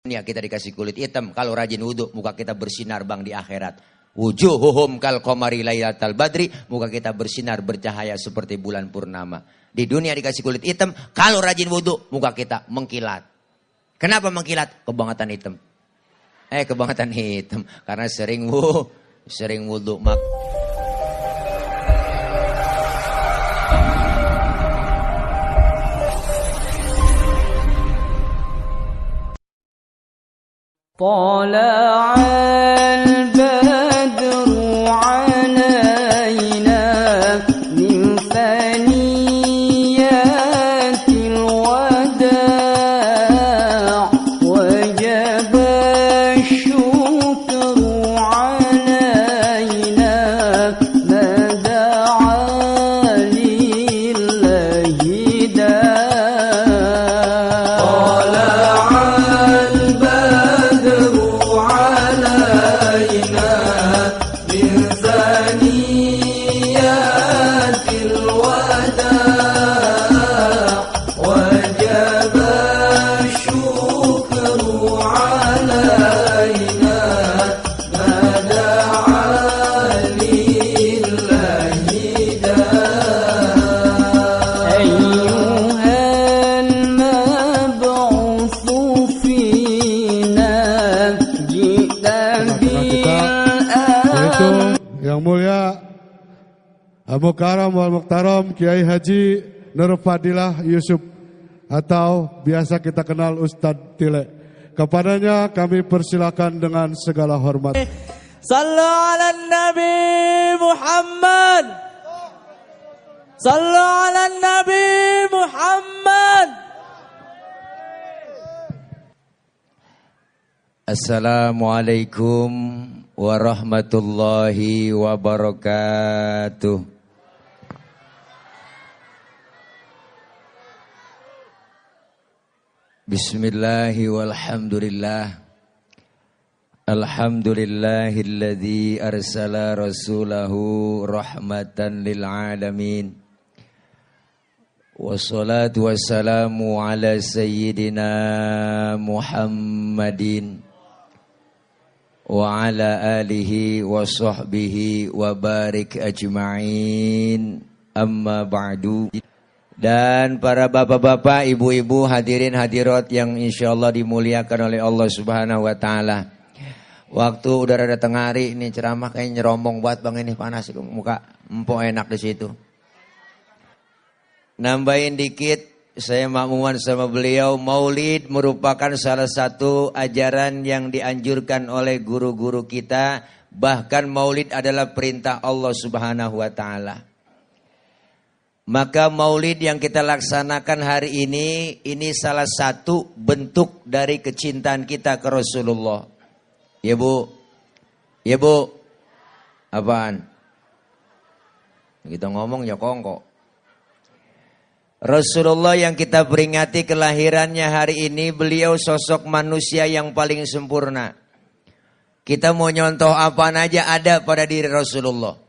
dunia kita dikasih kulit hitam. Kalau rajin wudhu, muka kita bersinar bang di akhirat. Wujuhuhum kal qamari lailatal badri, muka kita bersinar bercahaya seperti bulan purnama. Di dunia dikasih kulit hitam, kalau rajin wudhu, muka kita mengkilat. Kenapa mengkilat? Kebangetan hitam. Eh, kebangetan hitam karena sering wu, sering wudhu mak. طلع Yang mulia Mukaram wal Muktaram Kiai Haji Nur Fadilah Yusuf atau biasa kita kenal Ustadz Tile. Kepadanya kami persilakan dengan segala hormat. Sallu ala Nabi Muhammad. Sallu ala Nabi Muhammad. Assalamualaikum warahmatullahi wabarakatuh. Bismillahi walhamdulillah. Alhamdulillahilladzi arsala rasulahu rahmatan lil alamin. Wassalatu wassalamu ala sayyidina Muhammadin wa ala alihi wa sahbihi wa barik ajma'in amma ba'du dan para bapak-bapak, ibu-ibu, hadirin hadirat yang insyaallah dimuliakan oleh Allah Subhanahu wa taala. Waktu udah rada tengah hari ini ceramah kayak nyeromong buat Bang ini panas muka empuk enak di situ. Nambahin dikit, saya makmuman sama beliau, maulid merupakan salah satu ajaran yang dianjurkan oleh guru-guru kita. Bahkan maulid adalah perintah Allah subhanahu wa ta'ala. Maka maulid yang kita laksanakan hari ini, ini salah satu bentuk dari kecintaan kita ke Rasulullah. Ya bu, ya bu, apaan? Kita ngomong ya kongko. Rasulullah yang kita peringati kelahirannya hari ini beliau sosok manusia yang paling sempurna. Kita mau nyontoh apa aja ada pada diri Rasulullah.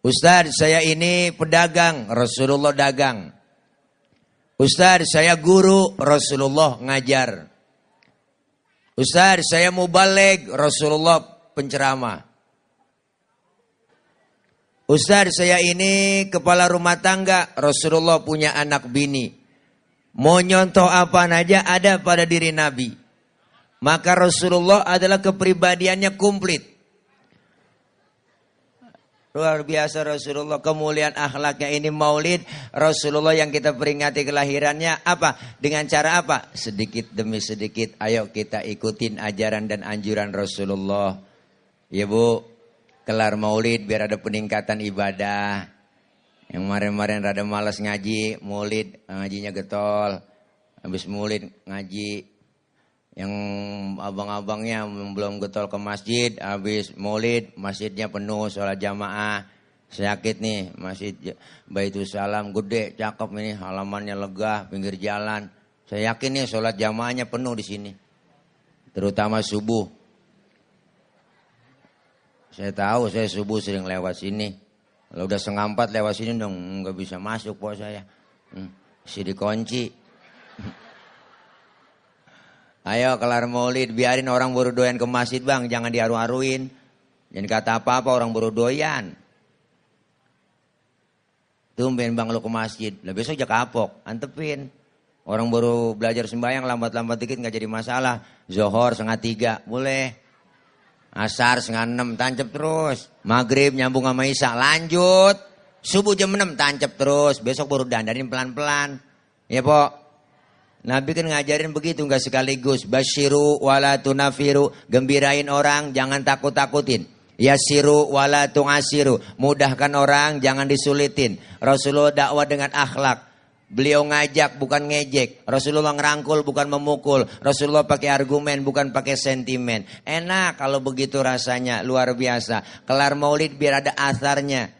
Ustaz saya ini pedagang, Rasulullah dagang. Ustaz saya guru, Rasulullah ngajar. Ustaz saya mau balik, Rasulullah penceramah. Ustaz saya ini kepala rumah tangga, Rasulullah punya anak bini. Mau nyontoh apa aja ada pada diri Nabi. Maka Rasulullah adalah kepribadiannya komplit. Luar biasa Rasulullah kemuliaan akhlaknya ini maulid Rasulullah yang kita peringati kelahirannya apa? Dengan cara apa? Sedikit demi sedikit ayo kita ikutin ajaran dan anjuran Rasulullah. Ya Bu, kelar maulid biar ada peningkatan ibadah. Yang kemarin-kemarin rada malas ngaji, maulid ngajinya getol. Habis maulid ngaji. Yang abang-abangnya belum getol ke masjid, habis maulid masjidnya penuh sholat jamaah. Sakit nih, masjid Baitul Salam gede, cakep ini, halamannya lega, pinggir jalan. Saya yakin nih sholat jamaahnya penuh di sini. Terutama subuh. Saya tahu saya subuh sering lewat sini. Kalau udah setengah empat lewat sini dong nggak bisa masuk pos saya. Hmm, si dikunci. Ayo kelar maulid, biarin orang baru doyan ke masjid bang, jangan diaru-aruin. Jangan kata apa-apa orang baru doyan. Tumben bang lu ke masjid, lah besok aja kapok, antepin. Orang baru belajar sembahyang lambat-lambat dikit nggak jadi masalah. Zohor setengah tiga, boleh. Asar setengah enam, tancap terus. Maghrib nyambung sama Isya, lanjut. Subuh jam enam, tancap terus. Besok baru dandanin pelan-pelan. Ya pok. Nabi kan ngajarin begitu nggak sekaligus. Basyiru wala tunafiru. Gembirain orang, jangan takut-takutin. Yasiru wala tungasiru. Mudahkan orang, jangan disulitin. Rasulullah dakwah dengan akhlak. Beliau ngajak bukan ngejek. Rasulullah ngerangkul bukan memukul. Rasulullah pakai argumen bukan pakai sentimen. Enak kalau begitu rasanya, luar biasa. Kelar maulid biar ada asarnya.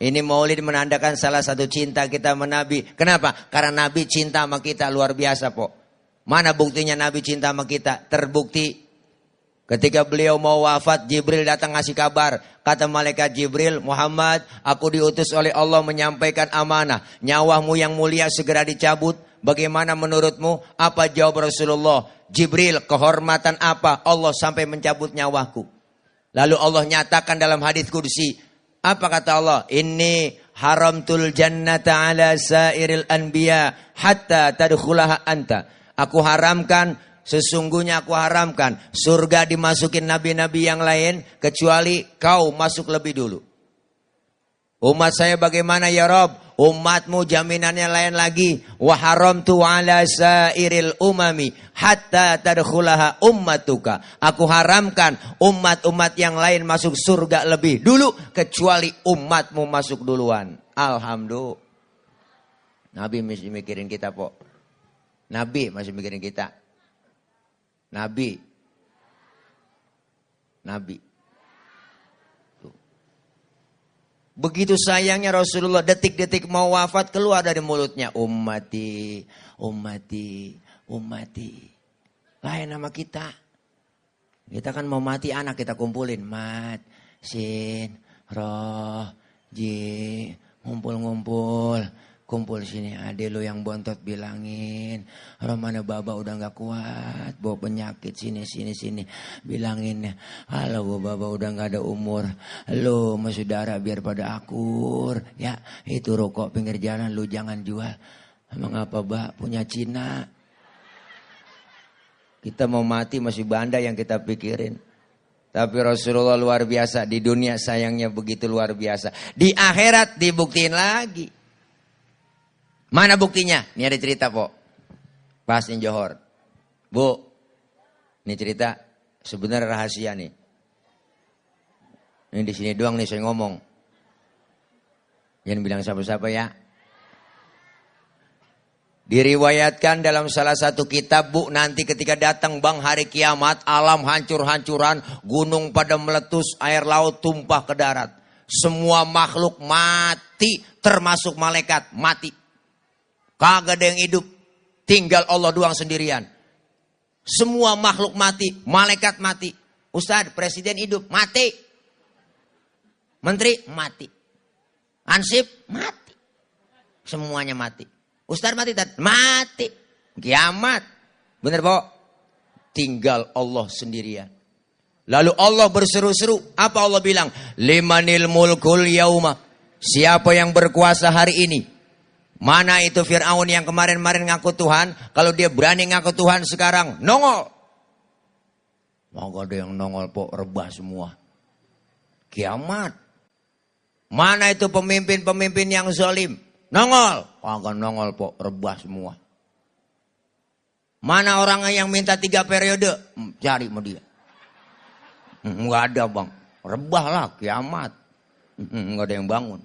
Ini maulid menandakan salah satu cinta kita sama Nabi. Kenapa? Karena Nabi cinta sama kita luar biasa, po. Mana buktinya Nabi cinta sama kita? Terbukti ketika beliau mau wafat, Jibril datang ngasih kabar. Kata malaikat Jibril, Muhammad, aku diutus oleh Allah menyampaikan amanah. Nyawamu yang mulia segera dicabut. Bagaimana menurutmu? Apa jawab Rasulullah? Jibril, kehormatan apa Allah sampai mencabut nyawaku? Lalu Allah nyatakan dalam hadis kursi, apa kata Allah? Ini haramtul jannata ala sairil anbiya hatta tadkhulaha anta. Aku haramkan Sesungguhnya aku haramkan surga dimasukin nabi-nabi yang lain kecuali kau masuk lebih dulu. Umat saya bagaimana ya Rob? Umatmu jaminannya lain lagi. Wa haramtu ala sairil umami hatta tadkhulaha ummatuka. Aku haramkan umat-umat yang lain masuk surga lebih dulu kecuali umatmu masuk duluan. Alhamdulillah. Nabi masih mikirin kita, Pok. Nabi masih mikirin kita. Nabi. Nabi. Begitu sayangnya Rasulullah detik-detik mau wafat keluar dari mulutnya. Ummati, ummati, ummati. Lain nama kita. Kita kan mau mati anak kita kumpulin. Mat, sin, roh, ji, ngumpul-ngumpul. Kumpul sini ade lo yang bontot bilangin. Romana baba udah nggak kuat. Bawa penyakit sini sini sini. Bilangin halo baba udah nggak ada umur. Lo sama saudara biar pada akur. Ya itu rokok pinggir jalan lu jangan jual. Emang apa bak punya Cina. Kita mau mati masih banda yang kita pikirin. Tapi Rasulullah luar biasa. Di dunia sayangnya begitu luar biasa. Di akhirat dibuktiin lagi. Mana buktinya? Ini ada cerita, Pok. Pas in Johor. Bu, ini cerita sebenarnya rahasia nih. Ini di sini doang nih saya ngomong. Jangan bilang siapa-siapa ya. Diriwayatkan dalam salah satu kitab bu nanti ketika datang bang hari kiamat alam hancur-hancuran gunung pada meletus air laut tumpah ke darat semua makhluk mati termasuk malaikat mati Kagak ada yang hidup. Tinggal Allah doang sendirian. Semua makhluk mati. Malaikat mati. Ustaz, presiden hidup. Mati. Menteri mati. Ansip mati. Semuanya mati. Ustaz mati. Mati. Kiamat. Bener, Pak? Tinggal Allah sendirian. Lalu Allah berseru-seru. Apa Allah bilang? Limanil mulkul yauma. Siapa yang berkuasa hari ini? Mana itu Fir'aun yang kemarin-kemarin ngaku Tuhan. Kalau dia berani ngaku Tuhan sekarang, nongol. Mau ada yang nongol pok rebah semua. Kiamat. Mana itu pemimpin-pemimpin yang zalim? Nongol. Kagak nongol pok rebah semua. Mana orang yang minta tiga periode? Hmm, cari mau dia. Enggak hmm, ada bang. Rebah lah kiamat. Enggak hmm, ada yang bangun.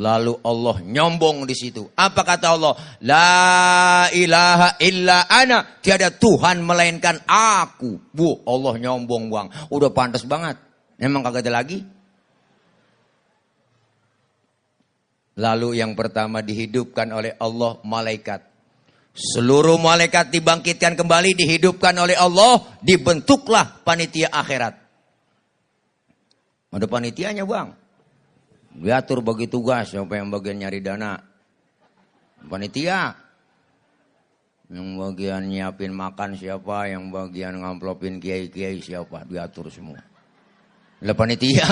Lalu Allah nyombong di situ. Apa kata Allah? La ilaha illa ana. Tiada Tuhan melainkan aku. Bu, Allah nyombong bang. Udah pantas banget. Emang kagak ada lagi? Lalu yang pertama dihidupkan oleh Allah malaikat. Seluruh malaikat dibangkitkan kembali, dihidupkan oleh Allah, dibentuklah panitia akhirat. Ada panitianya bang. Diatur bagi tugas siapa yang bagian nyari dana. Panitia. Yang bagian nyiapin makan siapa, yang bagian ngamplopin kiai-kiai siapa, diatur semua. Lah panitia.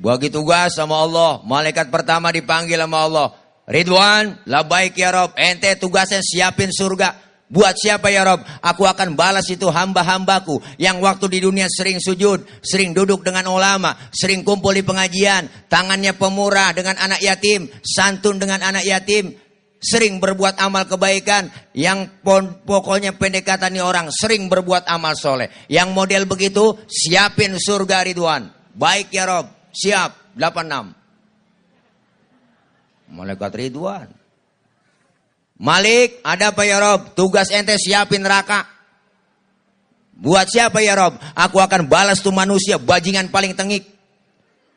Bagi tugas sama Allah, malaikat pertama dipanggil sama Allah. Ridwan, baik ya Rob, ente tugasnya siapin surga. Buat siapa ya Rob? Aku akan balas itu hamba-hambaku yang waktu di dunia sering sujud, sering duduk dengan ulama, sering kumpul di pengajian, tangannya pemurah dengan anak yatim, santun dengan anak yatim, sering berbuat amal kebaikan, yang pokoknya pendekatan orang sering berbuat amal soleh. Yang model begitu, siapin surga Ridwan. Baik ya Rob, siap, 86. Malaikat Ridwan. Malik, ada apa ya Rob? Tugas ente siapin neraka. Buat siapa ya Rob? Aku akan balas tuh manusia, bajingan paling tengik.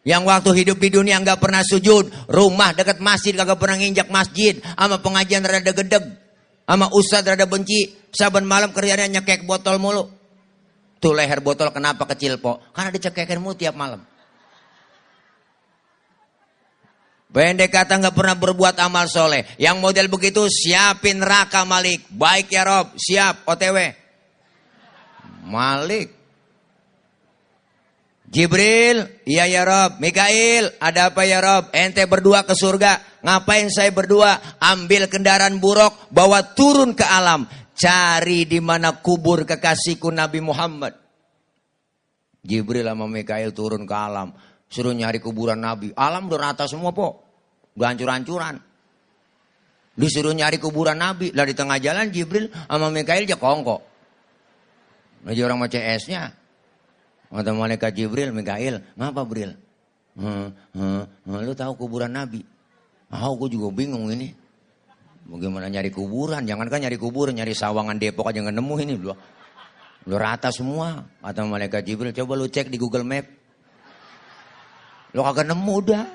Yang waktu hidup di dunia nggak pernah sujud, rumah dekat masjid kagak pernah nginjak masjid, sama pengajian rada gedeg, sama ustad rada benci, saban malam kerjanya nyekek botol mulu. Tuh leher botol kenapa kecil po? Karena dicekekin mulu tiap malam. Pendek kata nggak pernah berbuat amal soleh. Yang model begitu siapin neraka Malik. Baik ya Rob, siap OTW. Malik. Jibril, iya ya Rob. Mikail, ada apa ya Rob? Ente berdua ke surga. Ngapain saya berdua? Ambil kendaraan buruk, bawa turun ke alam. Cari di mana kubur kekasihku Nabi Muhammad. Jibril sama Mikail turun ke alam. Suruh nyari kuburan Nabi. Alam udah rata semua, po. Udah hancur-hancuran. Disuruh nyari kuburan Nabi. Lah di tengah jalan Jibril sama Mikail aja kongkok. Lagi orang mau CS-nya. Kata malaikat Jibril, Mikail, ngapa Bril? Hmm, hmm, hmm, lu tahu kuburan Nabi? Ah, gue juga bingung ini. Bagaimana nyari kuburan? Jangan kan nyari kuburan, nyari sawangan Depok aja nggak nemu ini. Lu, lu rata semua. Kata malaikat Jibril, coba lu cek di Google Map. Lu kagak nemu udah.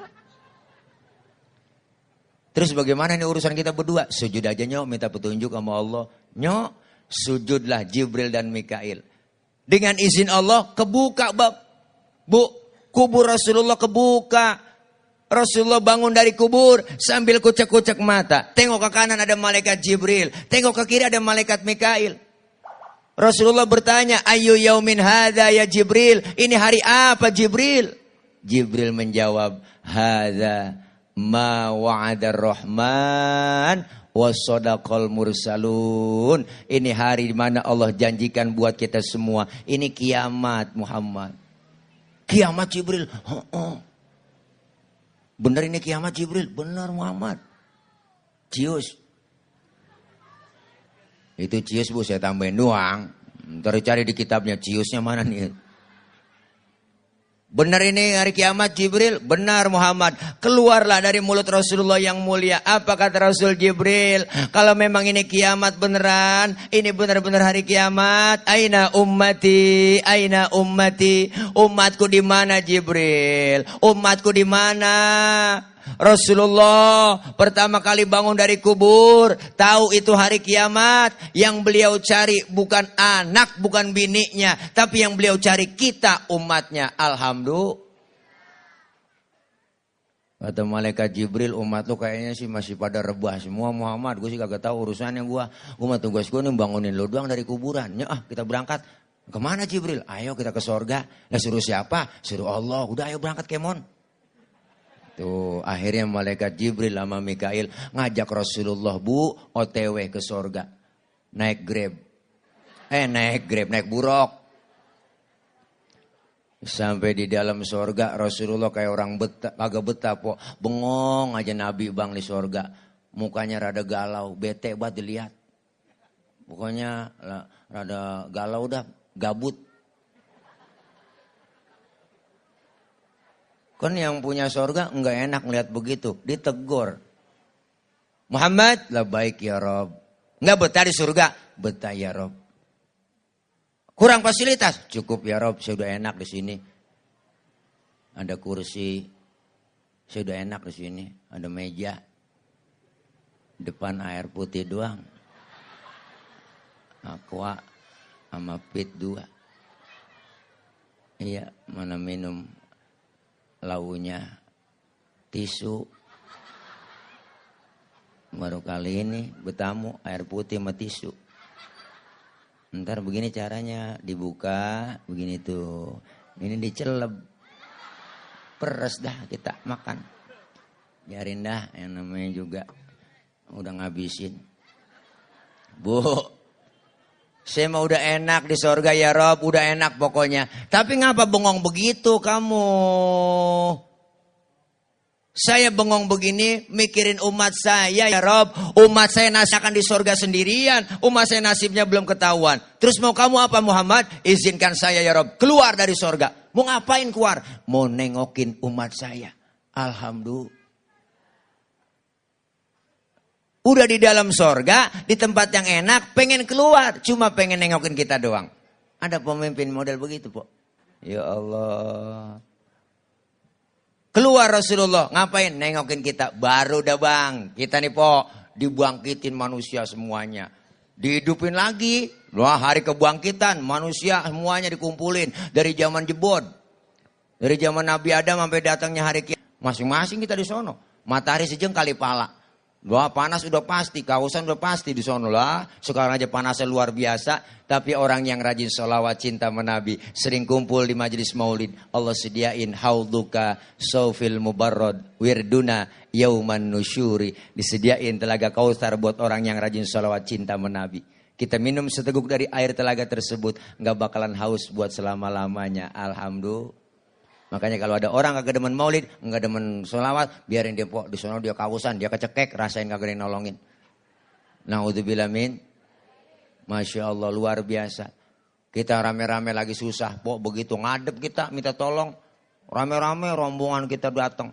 Terus bagaimana ini urusan kita berdua? Sujud aja nyok, minta petunjuk sama Allah. Nyok, sujudlah Jibril dan Mikail. Dengan izin Allah, kebuka bab. Bu, kubur Rasulullah kebuka. Rasulullah bangun dari kubur sambil kucek-kucek mata. Tengok ke kanan ada malaikat Jibril. Tengok ke kiri ada malaikat Mikail. Rasulullah bertanya, Ayu yaumin hadha ya Jibril. Ini hari apa Jibril? Jibril menjawab, Hadha ma wa'adar rahman wasodakol mursalun. Ini hari di mana Allah janjikan buat kita semua. Ini kiamat Muhammad. Kiamat Jibril. Oh, oh. Benar ini kiamat Jibril. Benar Muhammad. Cius. Itu cius bu saya tambahin doang. Ntar cari di kitabnya ciusnya mana nih. Benar ini hari kiamat Jibril? Benar Muhammad. Keluarlah dari mulut Rasulullah yang mulia. Apa kata Rasul Jibril? Kalau memang ini kiamat beneran, ini benar-benar hari kiamat. Aina ummati, aina ummati. Umatku di mana Jibril? Umatku di mana? Rasulullah pertama kali bangun dari kubur, tahu itu hari kiamat. Yang beliau cari bukan anak, bukan biniknya, tapi yang beliau cari kita umatnya. Alhamdulillah. Kata malaikat Jibril umat lu kayaknya sih masih pada rebah semua Muhammad. Gue sih kagak tahu urusannya gue. Gue mah tugas gue nih bangunin lu doang dari kuburan. Ya ah kita berangkat. Ke mana Jibril? Ayo kita ke sorga. Nah suruh siapa? Suruh Allah. Udah ayo berangkat kemon. Tuh, akhirnya malaikat Jibril sama Mikail ngajak Rasulullah, "Bu, OTW ke sorga." Naik Grab. Eh, naik Grab, naik buruk. Sampai di dalam sorga Rasulullah kayak orang betah, agak betah po. Bengong aja Nabi bang di sorga. Mukanya rada galau, bete banget dilihat. Pokoknya rada galau dah, gabut. Kan yang punya sorga enggak enak melihat begitu. Ditegur. Muhammad, lah baik ya Rob. Enggak betah di surga. Betah ya Rob. Kurang fasilitas. Cukup ya Rob, saya udah enak di sini. Ada kursi. Saya udah enak di sini. Ada meja. Depan air putih doang. Aqua sama pit dua. Iya, mana minum launya tisu Baru kali ini bertamu air putih sama tisu. Ntar begini caranya dibuka begini tuh. Ini diceleb. Peres dah kita makan. Biarin dah yang namanya juga udah ngabisin. Bu, saya mau udah enak di sorga ya Rob, udah enak pokoknya. Tapi ngapa bengong begitu kamu? Saya bengong begini mikirin umat saya ya Rob. Umat saya nasib akan di sorga sendirian. Umat saya nasibnya belum ketahuan. Terus mau kamu apa Muhammad? Izinkan saya ya Rob. Keluar dari sorga. Mau ngapain keluar? Mau nengokin umat saya. Alhamdulillah. Udah di dalam sorga, di tempat yang enak, pengen keluar. Cuma pengen nengokin kita doang. Ada pemimpin model begitu, Pok. Ya Allah. Keluar Rasulullah, ngapain? Nengokin kita. Baru dah bang, kita nih po, dibangkitin manusia semuanya. Dihidupin lagi. Wah hari kebangkitan, manusia semuanya dikumpulin. Dari zaman jebot. Dari zaman Nabi Adam sampai datangnya hari kiamat. Masing-masing kita di sono. Matahari sejeng kali pala. Wah panas udah pasti, kausan udah pasti di sono lah. Sekarang aja panasnya luar biasa. Tapi orang yang rajin sholawat cinta menabi. Sering kumpul di majelis maulid. Allah sediain haudhuka sofil mubarrod wirduna yauman nusyuri. Disediain telaga kausar buat orang yang rajin sholawat cinta menabi. Kita minum seteguk dari air telaga tersebut. Nggak bakalan haus buat selama-lamanya. Alhamdulillah. Makanya kalau ada orang kagak demen maulid, nggak demen sholawat, biarin dia pok di sana dia kausan, dia kecekek, rasain kagak yang nolongin. Naudzubillah min. Masya Allah luar biasa. Kita rame-rame lagi susah, pok begitu ngadep kita minta tolong. Rame-rame rombongan kita datang.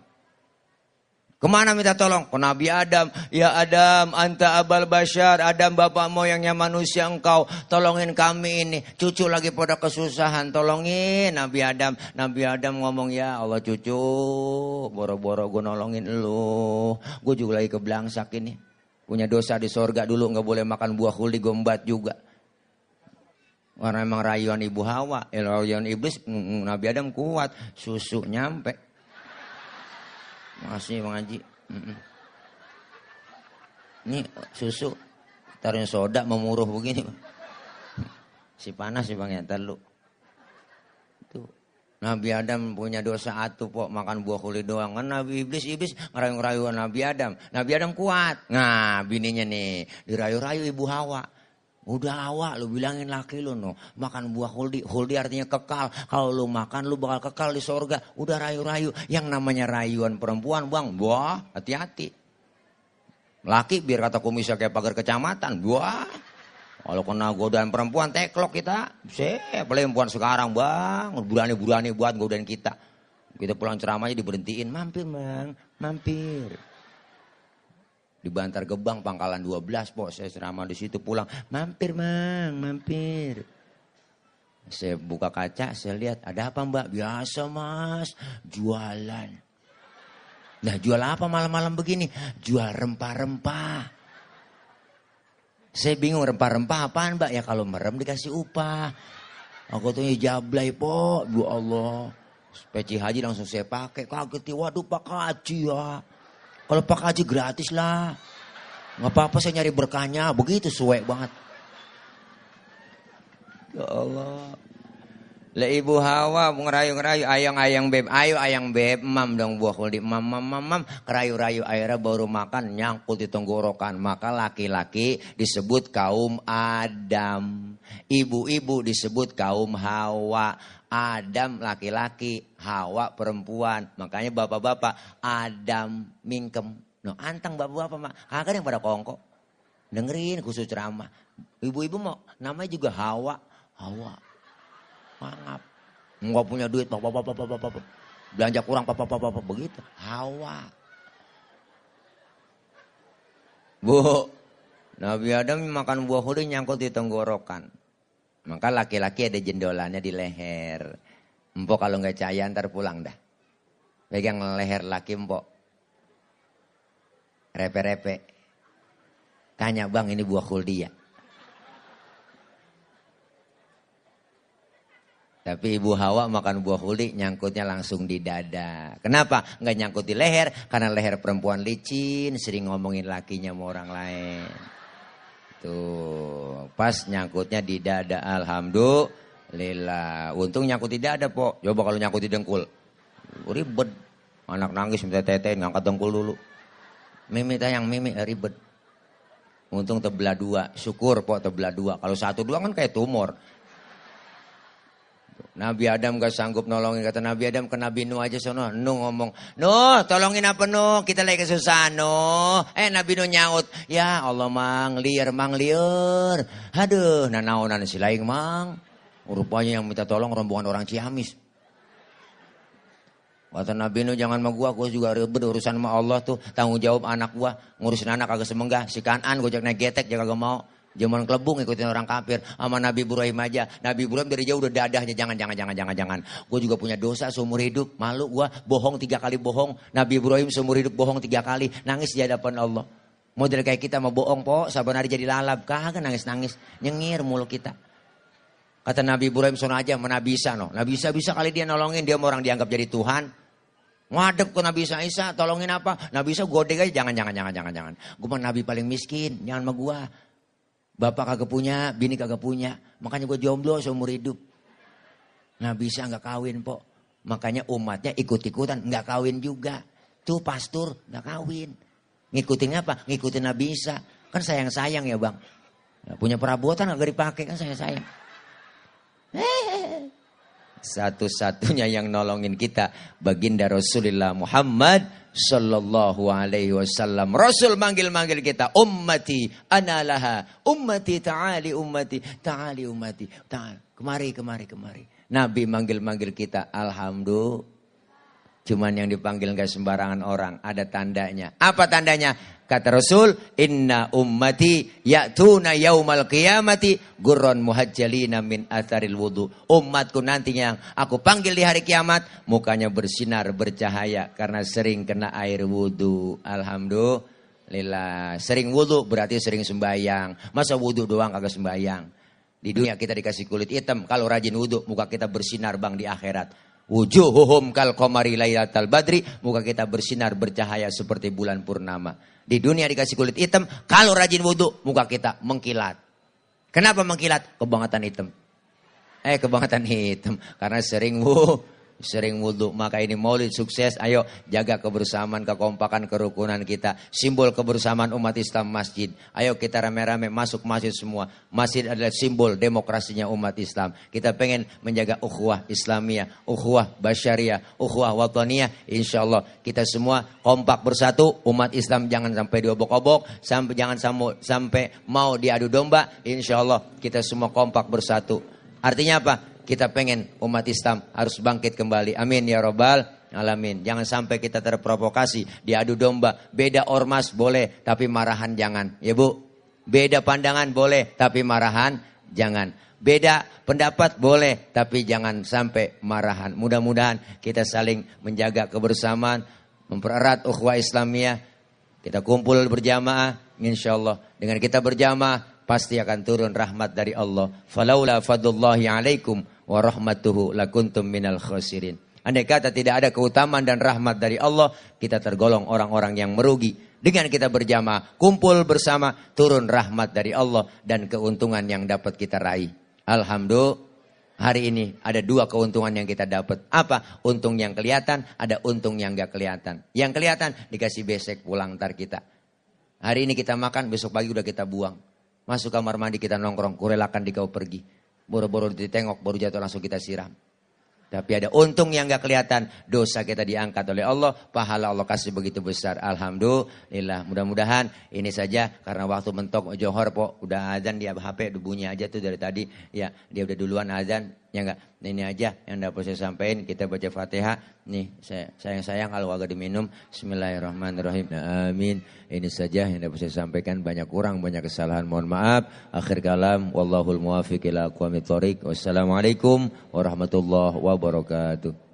Ke mana minta tolong? Ke Nabi Adam. Ya Adam, anta abal bashar. Adam bapak moyangnya manusia engkau. Tolongin kami ini. Cucu lagi pada kesusahan. Tolongin Nabi Adam. Nabi Adam ngomong, ya Allah cucu. Boro-boro gue nolongin lu. Gue juga lagi kebelangsak ini. Punya dosa di sorga dulu. nggak boleh makan buah huli gombat juga. Karena emang rayuan ibu Hawa. Eh, rayuan iblis, Nabi Adam kuat. Susu nyampe. Makasih Bang Haji. Ini susu taruhnya soda memuruh begini. Si panas sih Bang ya, terlalu. Itu Nabi Adam punya dosa atuh pok makan buah kulit doang. Kan Nabi Iblis Iblis ngerayu-rayu Nabi Adam. Nabi Adam kuat. Nah, bininya nih dirayu-rayu Ibu Hawa. Udah awak lu bilangin laki lu no. Makan buah huldi. Huldi artinya kekal. Kalau lu makan lu bakal kekal di sorga. Udah rayu-rayu. Yang namanya rayuan perempuan bang. Wah hati-hati. Laki biar kata komisi kayak pagar kecamatan. Wah. Kalau kena godaan perempuan teklok kita. Saya perempuan sekarang bang. Burani-burani buat godain kita. Kita pulang ceramahnya diberhentiin. Mampir bang. Mampir di Bantar Gebang Pangkalan 12 po saya ceramah di situ pulang. Mampir mang mampir. Saya buka kaca saya lihat ada apa mbak? Biasa mas. Jualan. Nah jual apa malam-malam begini? Jual rempah-rempah. Saya bingung rempah-rempah apaan mbak? Ya kalau merem dikasih upah. Aku tuh jablay po bu Allah. Peci haji langsung saya pakai. Kaget waduh pak haji ya kalau Pak Haji gratis lah. Nggak apa-apa saya nyari berkahnya. Begitu suwe banget. Ya Allah. Le ibu Hawa ngerayu-ngerayu ayang-ayang beb. Ayo ayang beb. Mam dong buah kulit. Mam, mam, mam, mam. Kerayu-rayu airnya baru makan. Nyangkut di tenggorokan. Maka laki-laki disebut kaum Adam. Ibu-ibu disebut kaum Hawa. Adam laki-laki, Hawa perempuan. Makanya bapak-bapak Adam mingkem. No, antang bapak-bapak mak. Kagak yang pada kongko. Dengerin khusus ceramah. Ibu-ibu mau namanya juga Hawa. Hawa. Mangap. Enggak punya duit, bapak, bapak, bapak, bapak. Belanja kurang, bapak, bapak, bapak, begitu. Hawa. Bu, Nabi Adam makan buah huri nyangkut di tenggorokan. Maka laki-laki ada jendolannya di leher. Empok kalau nggak cahaya ntar pulang dah. Pegang leher laki empok. Repe-repe. Tanya bang ini buah kuldia. Tapi Ibu Hawa makan buah huli nyangkutnya langsung di dada. Kenapa? Nggak nyangkut di leher? Karena leher perempuan licin, sering ngomongin lakinya sama orang lain. Tuh, pas nyangkutnya di dada. Alhamdulillah. Untung nyangkut di dada, po. Coba kalau nyangkut di dengkul. Ribet. Anak nangis minta tetein, ngangkat dengkul dulu. Mimi tayang, mimi ribet. Untung tebelah dua. Syukur, po, tebelah dua. Kalau satu dua kan kayak tumor. Nabi Adam gak sanggup nolongin kata Nabi Adam ke Nabi Nuh aja sono. Nuh ngomong, Nuh tolongin apa Nuh? Kita lagi kesusahan Nuh. Eh Nabi Nuh nyaut, ya Allah mang liar mang liar. Aduh, nah naonan si laing mang. Rupanya yang minta tolong rombongan orang Ciamis. Kata Nabi Nuh jangan sama gua, gua juga ribet urusan sama Allah tuh. Tanggung jawab anak gua, ngurusin anak agak semenggah. Si kanan gua naik getek, jangan gak mau. Zaman kelebung ikutin orang kafir sama Nabi Ibrahim aja. Nabi Ibrahim dari jauh udah dadahnya jangan jangan jangan jangan jangan. Gue juga punya dosa seumur hidup. Malu gue bohong tiga kali bohong. Nabi Ibrahim seumur hidup bohong tiga kali. Nangis di hadapan Allah. Model kayak kita mau bohong po, sabar hari jadi lalap. Kagak nangis-nangis. Nyengir mulu kita. Kata Nabi Ibrahim sono aja sama Nabi Isa no. Nabi Isa bisa kali dia nolongin. Dia mau orang dianggap jadi Tuhan. Ngadep ke Nabi Isa, Isa tolongin apa? Nabi Isa godek aja, jangan, jangan, jangan, jangan, jangan. Gue mah Nabi paling miskin, jangan sama gue. Bapak kagak punya, bini kagak punya. Makanya gue jomblo seumur hidup. Nggak bisa nggak kawin po. Makanya umatnya ikut-ikutan nggak kawin juga. Tuh pastor nggak kawin. Ngikutin apa? Ngikutin Nabi Isa. Kan sayang-sayang ya bang. Nah, punya perabotan nggak dipakai kan sayang-sayang. Satu-satunya yang nolongin kita baginda Rasulullah Muhammad sallallahu alaihi wasallam. Rasul manggil-manggil kita, ummati analaha, ummati ta'ali ummati, ta'ali ummati, ta'ali. Kemari, kemari, kemari. Nabi manggil-manggil kita, alhamdulillah. Cuman yang dipanggil gak sembarangan orang, ada tandanya. Apa tandanya? Kata Rasul, inna ummati ya'tuna yaumal qiyamati gurron muhajjalina min atharil wudu. Umatku nantinya yang aku panggil di hari kiamat, mukanya bersinar, bercahaya karena sering kena air wudu. Alhamdulillah. Sering wudu berarti sering sembahyang. Masa wudu doang kagak sembahyang? Di dunia kita dikasih kulit hitam, kalau rajin wudu muka kita bersinar bang di akhirat. Wujuhuhum kal lailatal badri, muka kita bersinar bercahaya seperti bulan purnama. Di dunia dikasih kulit hitam, kalau rajin wudhu, muka kita mengkilat. Kenapa mengkilat? Kebangetan hitam. Eh, kebangetan hitam. Karena sering wudhu sering wudhu. Maka ini maulid sukses. Ayo jaga kebersamaan, kekompakan, kerukunan kita. Simbol kebersamaan umat Islam masjid. Ayo kita rame-rame masuk masjid semua. Masjid adalah simbol demokrasinya umat Islam. Kita pengen menjaga ukhuwah Islamiyah, ukhuwah Basyariah, ukhuwah Wataniyah. Insya Allah kita semua kompak bersatu. Umat Islam jangan sampai diobok-obok. Sampai, jangan sampai mau diadu domba. Insya Allah kita semua kompak bersatu. Artinya apa? Kita pengen umat Islam harus bangkit kembali. Amin ya robbal alamin. Jangan sampai kita terprovokasi, diadu domba. Beda ormas boleh, tapi marahan jangan. Ya bu, beda pandangan boleh, tapi marahan jangan. Beda pendapat boleh, tapi jangan sampai marahan. Mudah-mudahan kita saling menjaga kebersamaan, mempererat ukhuwah Islamiyah. Kita kumpul berjamaah, insya Allah. Dengan kita berjamaah, pasti akan turun rahmat dari Allah. Falaula fadullahi alaikum wa rahmatuhu lakuntum minal khasirin. Andai kata tidak ada keutamaan dan rahmat dari Allah, kita tergolong orang-orang yang merugi. Dengan kita berjamaah, kumpul bersama, turun rahmat dari Allah dan keuntungan yang dapat kita raih. Alhamdulillah, hari ini ada dua keuntungan yang kita dapat. Apa? Untung yang kelihatan, ada untung yang gak kelihatan. Yang kelihatan dikasih besek pulang ntar kita. Hari ini kita makan, besok pagi udah kita buang. Masuk kamar mandi kita nongkrong, kurelakan di kau pergi. Boro-boro ditengok, baru jatuh langsung kita siram. Tapi ada untung yang gak kelihatan. Dosa kita diangkat oleh Allah. Pahala Allah kasih begitu besar. Alhamdulillah. Mudah-mudahan ini saja. Karena waktu mentok johor po. Udah azan dia HP. Bunyi aja tuh dari tadi. Ya dia udah duluan azan. Ya enggak, ini aja yang dapat saya sampaikan. Kita baca Fatihah. Nih, saya sayang-sayang kalau agak diminum. Bismillahirrahmanirrahim. Amin. Ini saja yang dapat saya sampaikan. Banyak kurang, banyak kesalahan. Mohon maaf. Akhir kalam. Wallahul muwafiq ila. Wassalamualaikum warahmatullahi wabarakatuh.